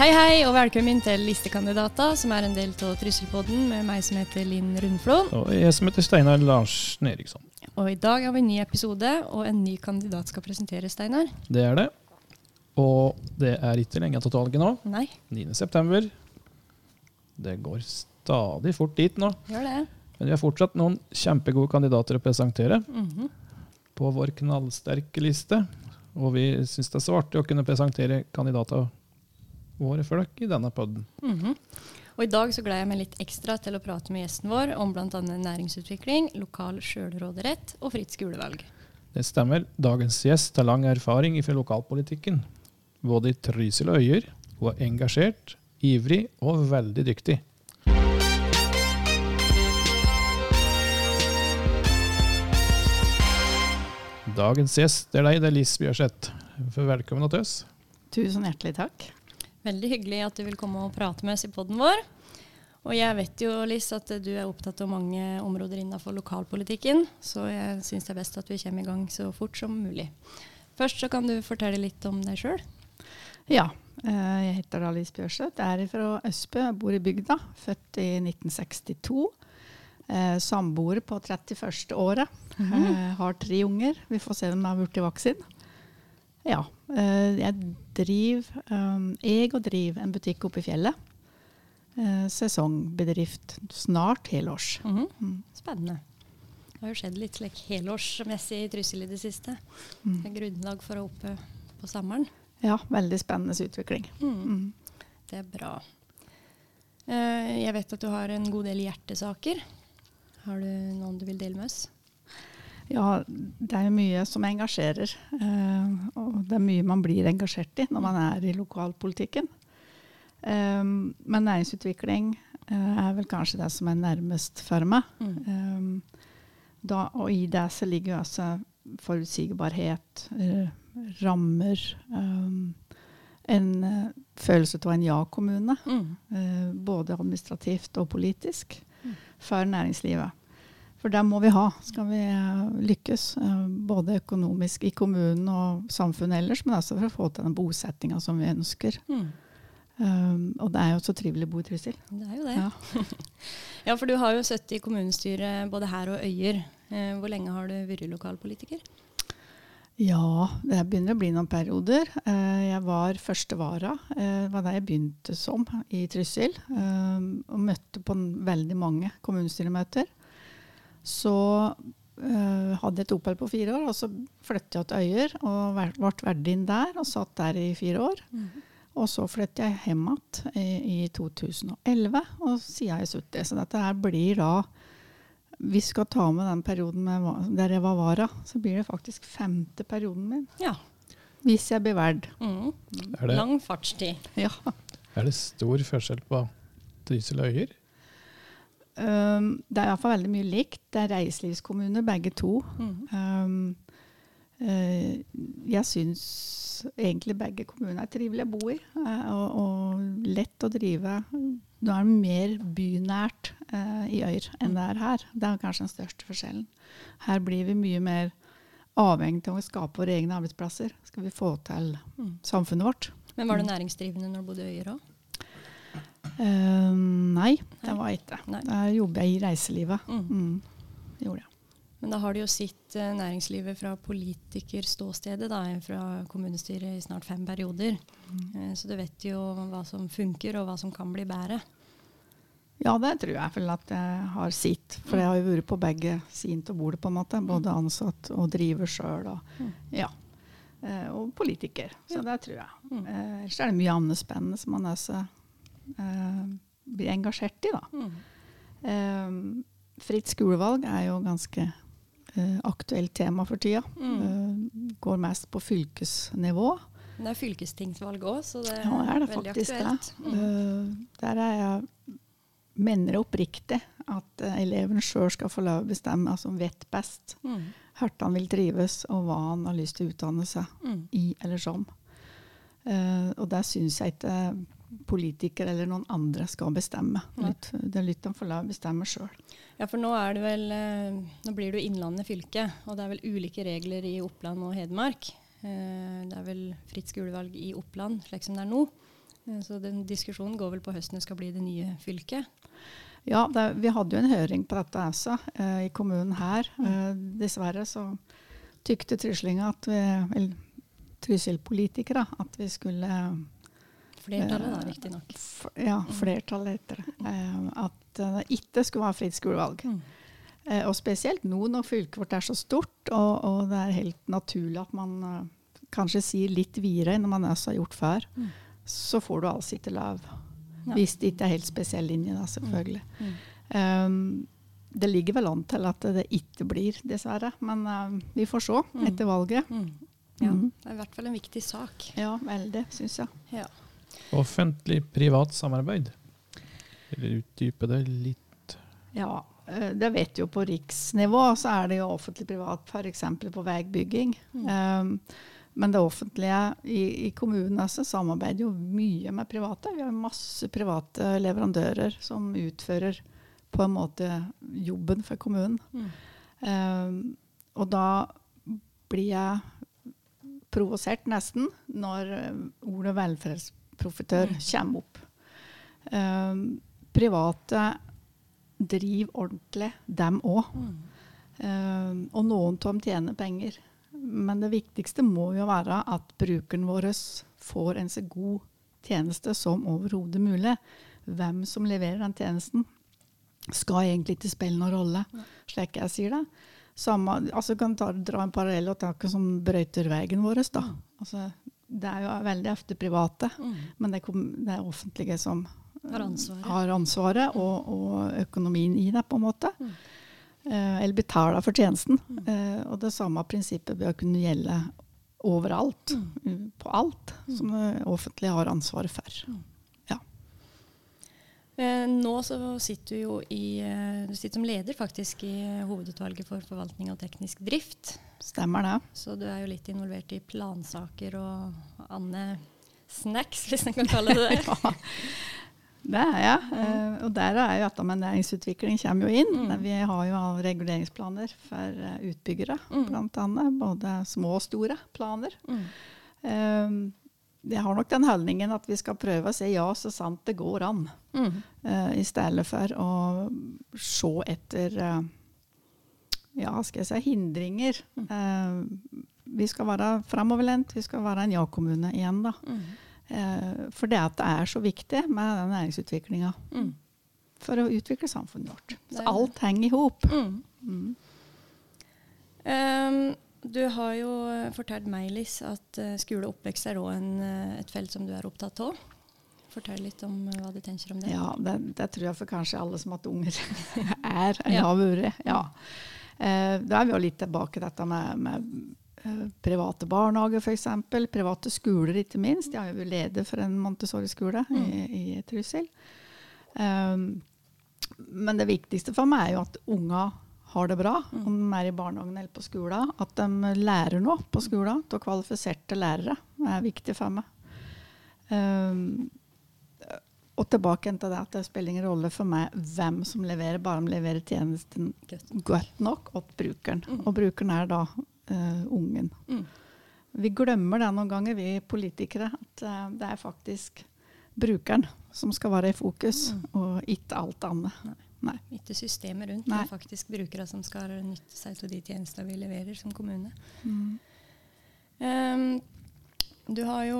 Hei, hei, og velkommen til Listekandidater, som er en del av Trysselpodden med meg som heter Linn Rundflon. Og jeg som heter Steinar Larsen Eriksson. Og i dag har vi en ny episode, og en ny kandidat skal presenteres, Steinar. Det er det. Og det er ikke lenge til valget nå. Nei, 9. september. Det går stadig fort dit nå. gjør det. Men vi har fortsatt noen kjempegode kandidater å presentere Mhm. på vår knallsterke liste. Og vi syns det er så artig å kunne presentere kandidater våre folk i denne podden. -hmm. Og i dag så gleder jeg meg litt ekstra til å prate med gjesten vår om bl.a. næringsutvikling, lokal sjølråderett og fritt skolevalg. Det stemmer. Dagens gjest har lang erfaring fra lokalpolitikken. Både i Trysil og Øyer. Hun er engasjert, ivrig og veldig dyktig. Dagens gjest er deg, det er Liss Bjørseth. Velkommen til oss. Tusen hjertelig takk. Veldig hyggelig at du vil komme og prate med oss i podden vår. Og jeg vet jo, Liss, at du er opptatt av mange områder innenfor lokalpolitikken, så jeg syns det er best at vi kommer i gang så fort som mulig. Først så kan du fortelle litt om deg sjøl. Ja, eh, jeg heter Alice Bjørseth. Er fra Østbø, jeg bor i bygda. Født i 1962. Eh, Samboer på 31. året. Eh, har tre unger. Vi får se om de har blitt voksen. Ja. eh, Jeg driver eh, Jeg og driver en butikk oppe i fjellet. Eh, Sesongbedrift. Snart helårs. Mm -hmm. Spennende. Det har jo skjedd litt slik helårsmessig i Trysil i det siste. Mm. Det er grunnlag for å oppe på sommeren. Ja, veldig spennende utvikling. Mm. Mm. Det er bra. Eh, jeg vet at du har en god del hjertesaker. Har du noen du vil dele med oss? Ja, det er jo mye som engasjerer. eh, og det er mye man blir engasjert i når man er i lokalpolitikken. Eh, men næringsutvikling eh, er vel kanskje det som er nærmest for meg. Mm. da, og i det så ligger jo altså forutsigbarhet, rammer En følelse av en ja-kommune. Mm. både administrativt og politisk, Mm. for næringslivet. For det må vi ha, skal vi eh, lykkes. eh, både økonomisk i kommunen og samfunnet ellers, men også for å få til den bosettinga som vi ønsker. Mm. Um, og det er jo så trivelig å bo i Trysil. Det er jo det. Ja. Ja, for du har jo sittet i kommunestyret både her og Øyer. Eh, hvor lenge har du vært lokalpolitiker? ja, det begynner å bli noen perioder. Jeg var første vara. Det var der jeg begynte som i Trysil. Og møtte på veldig mange kommunestyremøter. Så eh, hadde jeg et opphold på fire år, og så flyttet jeg til Øyer og ble verdinn der og satt der i fire år. Og så flyttet jeg hjem igjen i, i 2011, og siden har jeg sittet. Så dette her blir da Vi skal ta med den perioden med, der jeg var vara, så blir det faktisk femte perioden min. Ja. Hvis jeg blir verd. Mm. Er Lang fartstid. Ja. er det stor forskjell på Trysil og Øyer? Um, det er iallfall veldig mye likt. Det er reiselivskommuner, begge to. Mm. Um, uh, jeg syns egentlig begge kommuner er trivelige å bo i, uh, og, og lett å drive. Nå er det mer bynært uh, i Øyer enn det er her. Det er kanskje den største forskjellen. Her blir vi mye mer avhengig av å skape våre egne arbeidsplasser. Skal vi få til Mm. samfunnet vårt. Men var du næringsdrivende når du bodde i Øyer òg? Eh, nei, det var jeg ikke. Nei. Der jobber jeg i reiselivet. Mm. Mm. Gjorde jeg. Men da har du jo sett eh, næringslivet fra politikerståstedet, da, fra kommunestyret i snart fem perioder. Mm. så du vet jo hva som funker, og hva som kan bli bedre. Ja, det tror jeg vel at jeg har sett. For jeg har jo vært på begge sider av bordet, på en måte. Både ansatt og driver sjøl. Og, Mm. ja. Eh, og politiker. Så det tror jeg. Mm. Eh, Ellers er det mye annet spennende som man også eh, blir engasjert i, da. Mm. Eh, fritt skolevalg er jo ganske eh, aktuelt tema for tida. Mm. Eh, går mest på fylkesnivå. Men Det er fylkestingsvalg òg, så det er, Ja, det er det veldig faktisk aktuelt. det. Mm. Eh, der er jeg mener oppriktig at uh, eleven sjøl skal få lov å bestemme, altså vet best Mm. hvor han vil trives, og hva han har lyst til å utdanne seg Mm. i eller som. Uh, og der syns jeg ikke politikere eller noen andre skal bestemme. Nei. Det er de får la bestemme sjøl. Ja, for nå er det vel eh, Nå blir det jo Innlandet fylke, og det er vel ulike regler i Oppland og Hedmark. Eh, Det er vel fritt skolevalg i Oppland, slik som det er nå. Eh, Så den diskusjonen går vel på høsten det skal bli det nye fylket. Ja, det, vi hadde jo en høring på dette også eh, i kommunen her. Eh, dessverre så tykte tryslinga at vi, eller at vi skulle Flertallet, da, Eh, riktignok. f- Ja, flertallet heter det. Eh, at det ikke skulle være fritt skolevalg. Mm. Eh, og spesielt nå når fylket vårt er så stort, og, og det er helt naturlig at man eh, kanskje sier litt videre enn man også har gjort før, Mm. så får du altså ikke lov. Hvis det ikke er helt spesiell linje, da, selvfølgelig. Mm. Um, det ligger vel an til at det ikke blir, dessverre. Men uh, vi får se Mm. etter valget. Mm. Ja, det er i hvert fall en viktig sak. Ja, veldig, syns jeg. Ja. Offentlig-privat samarbeid. Eller utdype det litt. Ja, eh, det vet jo på riksnivå, så er det jo offentlig-privat f.eks. på veibygging. Um, men det offentlige i, i kommunene så samarbeider jo mye med private. Vi har masse private leverandører som utfører på en måte jobben for kommunen. Mm. Um, og da blir jeg provosert nesten når ordet ordet velferdsprofitør kommer opp. Um, private driver ordentlig, dem òg. Mm. Um, og noen av dem tjener penger. Men det viktigste må jo være at brukeren vår får en så god tjeneste som overhodet mulig. Hvem som leverer den tjenesten, skal egentlig ikke spille noen rolle, slik jeg sier det. Samme, altså kan ta, dra en parallell og ta noe som brøyter veien vår. Da. Altså, det er jo veldig ofte private, Mm. men det kom- det er offentlige som Har ansvaret. har ansvaret og, og økonomien i det, på en måte. Mm. Eh, eller betaler for tjenesten. Eh, og det samme prinsippet bør kunne gjelde overalt. Mm. På alt som det offentlige har ansvaret for. Eh, nå så sitter du jo i eh, Du sitter som leder faktisk i eh, Hovedutvalget for forvaltning og teknisk drift. Stemmer det? Så du er jo litt involvert i plansaker og Anne Snacks, hvis en kan kalle det det. ja, det er jeg. Og der er jo dette med næringsutvikling kommer jo inn. Mm. Vi har jo reguleringsplaner for utbyggere, Mm. bl.a. Både små og store planer. Mm. Eh, jeg har nok den holdningen at vi skal prøve å si ja så sant det går an. Mm. uh, I stedet for å se etter uh, ja, skal jeg si, hindringer. Eh, vi skal være framoverlent, vi skal være en ja-kommune igjen. da. Mm. For det at det er så viktig med den næringsutviklinga Mm. for å utvikle samfunnet vårt. Så alt henger i hop. Mm. Mm. Du har jo eh, fortalt meg, Liss, at eh, skole og oppvekst er òg et felt som du er opptatt av. Fortell litt om eh, hva du tenker om det. Ja, det, det tror jeg for kanskje alle som har hatt unger er, eller Ja. har vært. Ja. Eh, da er vi jo litt tilbake til dette med, med eh, private barnehager, f.eks. Private skoler, ikke minst. Jeg er jo leder for en Montessori-skole i, i Trysil. Um, men det viktigste for meg er jo at unger har det bra, om de er i barnehagen eller på skolen. At de lærer noe på skolen av kvalifiserte lærere. Det er viktig for meg. Um, og tilbake til det at det spiller ingen rolle for meg hvem som leverer, bare de leverer tjenesten Godt. nok til brukeren. Og brukeren er da uh, ungen. Mm. Vi glemmer det noen ganger, vi politikere, at uh, det er faktisk brukeren som skal være i fokus, og ikke alt annet. Nei. Ikke systemet rundt, Nei. det er faktisk brukere som skal nytte seg av de tjenester vi leverer som kommune. Mm. Um, du har jo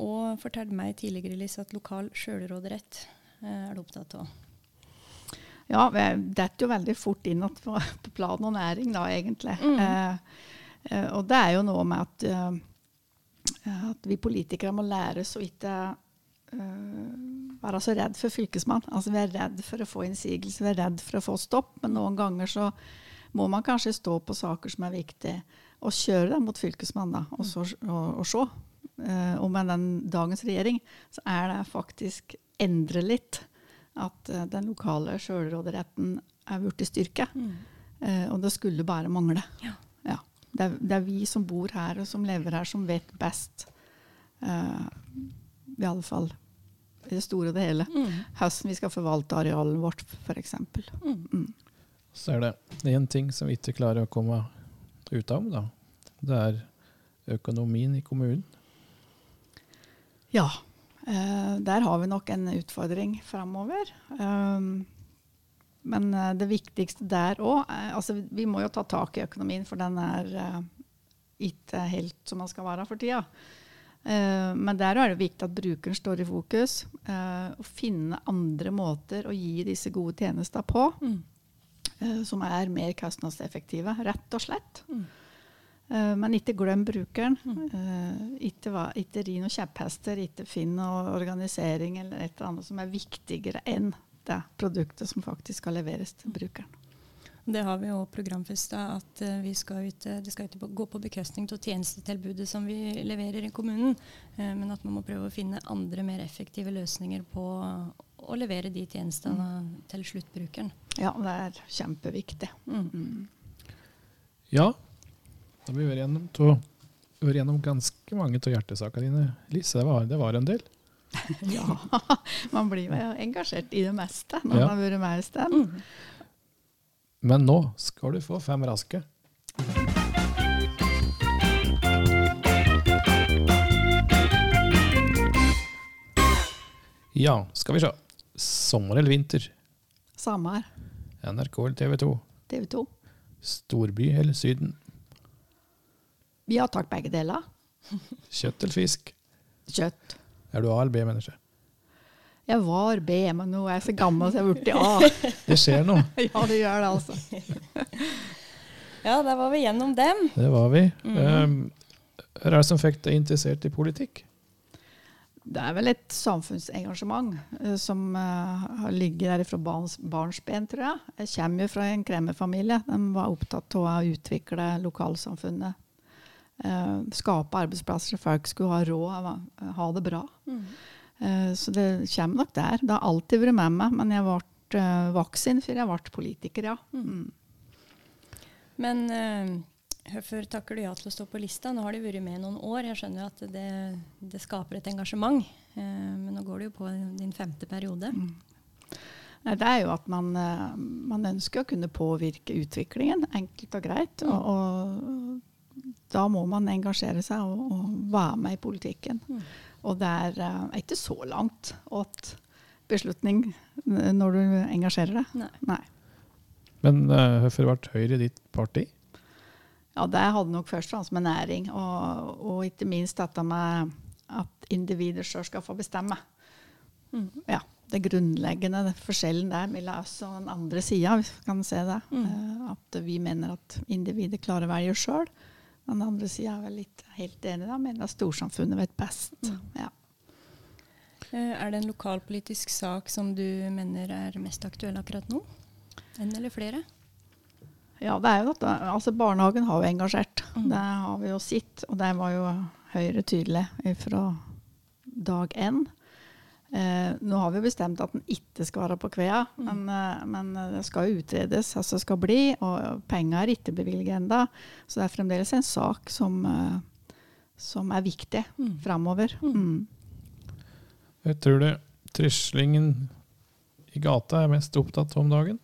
òg fortalt meg tidligere, Liss, at lokal sjølråderett eh, er du opptatt av. Ja, vi detter jo veldig fort inn på, på plan og næring, da, egentlig. Mm. Eh, eh, og det er jo noe med at, eh, at vi politikere må læres å ikke være så redd for fylkesmann. Altså, er redd for å få innsigelse, er redd for å få stopp. Men noen ganger så må man kanskje stå på saker som er viktige, og kjøre dem mot fylkesmannen, da, og, så, og, og se. Uh, og med den dagens regjering så er det faktisk endre litt at uh, den lokale sjølråderetten er blitt styrke. Uh, og det skulle bare mangle. Ja. Ja. Det, er, det er vi som bor her og som lever her, som vet best. eh, I alle fall i det store og det hele. Mm. Hvordan vi skal forvalte arealet vårt, f.eks. Mm. Så er det én ting som vi ikke klarer å komme ut av, da. Det er økonomien i kommunen. Ja. Eh, der har vi nok en utfordring framover. Um, men eh, det viktigste der òg altså Vi må jo ta tak i økonomien, for den er ikke helt som den skal være for tida. Uh, men der er det viktig at brukeren står i fokus. Uh, og finne andre måter å gi disse gode tjenester på. Mm. som er mer kostnadseffektive, rett og slett. Mm. Men ikke glem brukeren. Mm. ikke, ikke ri noen kjepphester, ikke finn noe organisering eller et eller annet som er viktigere enn det produktet som faktisk skal leveres til brukeren. Det har vi jo programfesta, at vi skal ikke, det skal ikke gå på bekostning av tjenestetilbudet som vi leverer i kommunen, men at man må prøve å finne andre, mer effektive løsninger på å levere de tjenestene mm. til sluttbrukeren. Ja, det er kjempeviktig. Mm. Mm. Ja, da har vi vært gjennom, to, vært gjennom ganske mange av hjertesakene dine. Lise, det var, det var en del. ja, man blir jo engasjert i det meste når ja. man har vært med en stund. Mm. Men nå skal du få fem raske. Ja, skal vi se. Sommer eller vinter? Sommer. NRK eller TV 2? TV 2. Storby eller Syden? Vi har tatt begge deler. Kjøtt eller fisk? Kjøtt. Er du A- eller B-menneske? Jeg var B, men nå er jeg så gammel så jeg er blitt A. det skjer noe. ja, det gjør det, altså. ja, der var vi gjennom dem. Det var vi. Mm. Um, hva er det som fikk deg interessert i politikk? Det er vel et samfunnsengasjement uh, som uh, ligger der fra barns, barnsben, tror jeg. Jeg kommer jo fra en kremmerfamilie. De var opptatt av å utvikle lokalsamfunnet eh, skape arbeidsplasser, folk skulle ha råd, ha det bra. Mm. Eh, så det kommer nok der. Det har alltid vært med meg, men jeg ble eh, voksen før jeg ble politiker, ja. Mm. mm. Men hvorfor uh, takker du ja til å stå på lista? Nå har du vært med i noen år. Jeg skjønner at det, det skaper et engasjement. Men nå går du jo på din femte periode. Mm. Nei, det er jo at man, man, ønsker å kunne påvirke utviklingen, enkelt og greit. Mm. Og, og, da må man engasjere seg og, og være med i politikken. Mm. Og det er uh, ikke så langt åt beslutning når du engasjerer deg. Nei. Nei. Men uh, hvorfor ble Høyre ditt parti? Ja, Det hadde nok først og fremst med næring, og, og ikke minst dette med at individer sjøl skal få bestemme. Mm. Ja, Det grunnleggende det forskjellen der mellom oss og den andre sida, hvis vi kan se det. Mm. Uh, at vi mener at individet klarer å velge sjøl. Den andre sida er vel litt helt enig, da. Mener storsamfunnet vet best. Mm. Ja. Eh, er det en lokalpolitisk sak som du mener er mest aktuell akkurat nå? En eller flere? Ja, det er jo dette. Altså, barnehagen har jo engasjert. Mm. Det har vi jo sett. Og der var jo Høyre tydelig fra dag én. Eh, nå har vi bestemt at den ikke skal være på Kvea, mm. men, eh, men, det skal utredes. altså skal bli, Og penger er ikke bevilget enda, Så det er fremdeles en sak som, eh, som er viktig mm. framover. Mm. mm. Jeg tror det trislingen i gata er mest opptatt om dagen?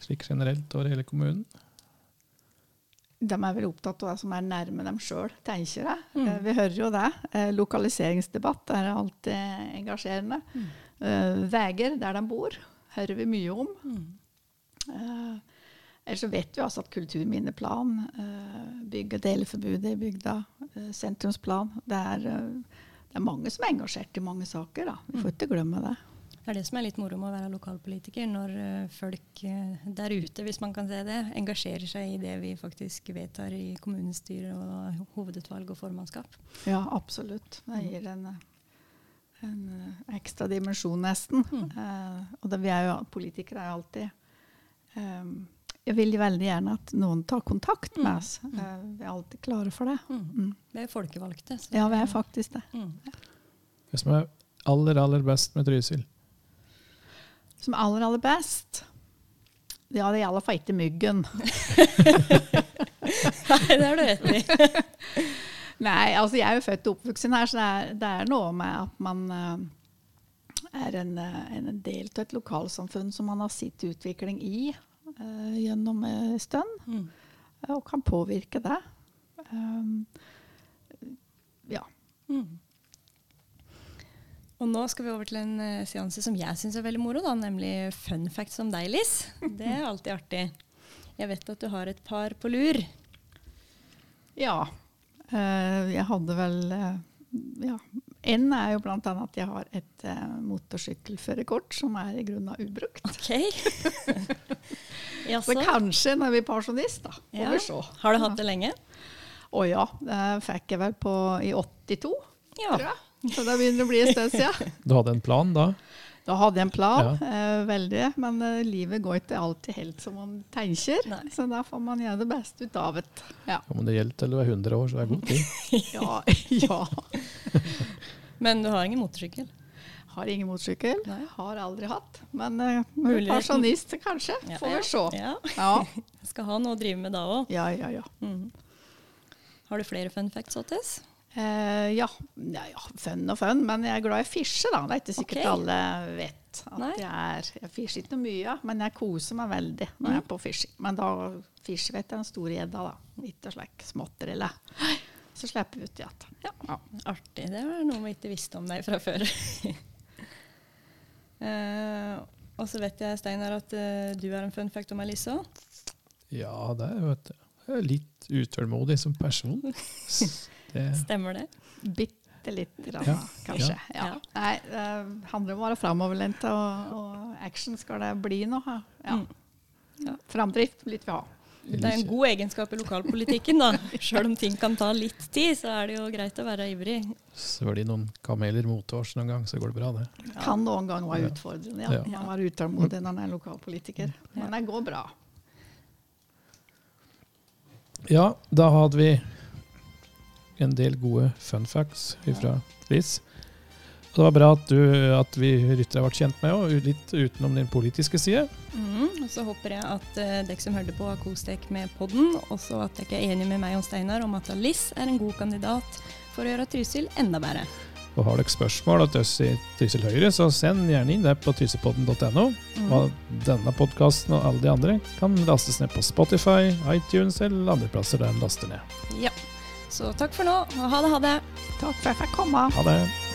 Slik generelt over hele kommunen? De er vel opptatt av det som er nærme dem sjøl, tenker jeg. Mm. Uh, vi hører jo det. Uh, lokaliseringsdebatt er alltid engasjerende. Mm. Uh, veier der de bor, hører vi mye om. Mm. ellers så vet vi altså at kulturminneplan, bygg- og deleforbudet i bygda, sentrumsplan det er, det er, mange som er engasjert i mange saker. Da. Vi får mm. ikke glemme det. Det er det som er litt moro med å være lokalpolitiker, når uh, folk uh, der ute, hvis man kan se det, engasjerer seg i det vi faktisk vedtar i kommunestyre og hovedutvalg og formannskap. Ja, absolutt. Det gir en, en ekstra dimensjon, nesten. Mm. Eh, og det, vi er jo, politikere er alltid um, Jeg vil veldig gjerne at noen tar kontakt med mm. oss. Mm. vi er alltid klare for det. Mm. mm. Vi er folkevalgte. ja, vi er faktisk det. Mm. Det som er aller, aller best med Trysil? Som aller, aller best? Det er i alle fall ikke myggen. Nei, det har du rett i. Nei, altså jeg er jo født og oppvokst her, så det er, det er, noe med at man uh, er en, uh, en, del av et lokalsamfunn som man har sitt utvikling i uh, gjennom en stund, mm. og kan påvirke det. Um, ja. Mm. Og nå skal vi over til en uh, seanse som jeg syns er veldig moro, da, nemlig fun facts om deg, Liss. Det er alltid artig. Jeg vet at du har et par på lur. Ja. Uh, jeg hadde vel uh, Ja. En er jo bl.a. at jeg har et uh, motorsykkelførerkort som er i grunnen ubrukt. Ok. så kanskje når vi er pensjonist, da. Får ja. vi se. Har du hatt det lenge? Å ja. Det fikk jeg vel på i 82, ja. tror jeg. Så det begynner å bli en stund siden. Du hadde en plan da? Da hadde jeg en plan, ja. eh, veldig. Men eh, livet går ikke alltid helt som man tenker. Nei. Så da får man gjøre det beste ut av det. Ja. Om det gjelder til du er 100 år, så er det god tid. ja, ja. Men du har ingen motorsykkel? Har ingen motorsykkel. Nei. Har aldri hatt. Men uh, pensjonist kanskje. Ja, får vi se. Ja. ja. Skal ha noe å drive med da òg. Ja, ja, ja. Mm. Har du flere fun facts, Otis? Uh, ja. ja, ja, fun og fun, men jeg er glad i å fisje, da. Det er ikke sikkert okay. alle vet at Nei. jeg er Jeg fisjer ikke noe mye, men jeg koser meg veldig når mm. jeg er på fishing. Men da fisjer vi etter den store gjedda, da. Ikke slik småtterille. Så slipper vi ut igjen. Ja. ja. Artig. Det var noe vi ikke visste om deg fra før. uh, og så vet jeg, Steinar, at uh, du er en fun fact om Elise òg. Ja, det er jo litt utålmodig som person. Det Stemmer det? Bitte lite grann, ja. kanskje. Ja. Ja. Nei, det handler om å være framoverlent, og, og, action skal det bli nå. Ja. Mm. Framdrift vil vi ha. Det er en god egenskap i lokalpolitikken. da. Selv om ting kan ta litt tid, så er det jo greit å være ivrig. Svør de noen kameler motårs noen gang, så går det bra, det. Ja. Kan noen gang være utfordrende, ja. Man ja. være utålmodig når man er lokalpolitiker. Men det går bra. Ja, da hadde vi en del gode fun facts fra Liz. Det var bra at, du, at vi ryttere ble kjent med henne, litt utenom din politiske side. Mm, og Så håper jeg at uh, dere som hørte på, har kost dere med podden. Og så at dere er enige med meg og Steinar om at Liz er en god kandidat for å gjøre Trysil enda bedre. Og Har dere spørsmål til oss i Trysil Høyre, så send gjerne inn det på trysilpodden.no. Mm. Og denne podkasten og alle de andre kan lastes ned på Spotify, iTunes eller andre plasser der den laster ned. Ja. Så takk for nå, og ha det, ha det. Takk for at jeg fikk komme. Ha det.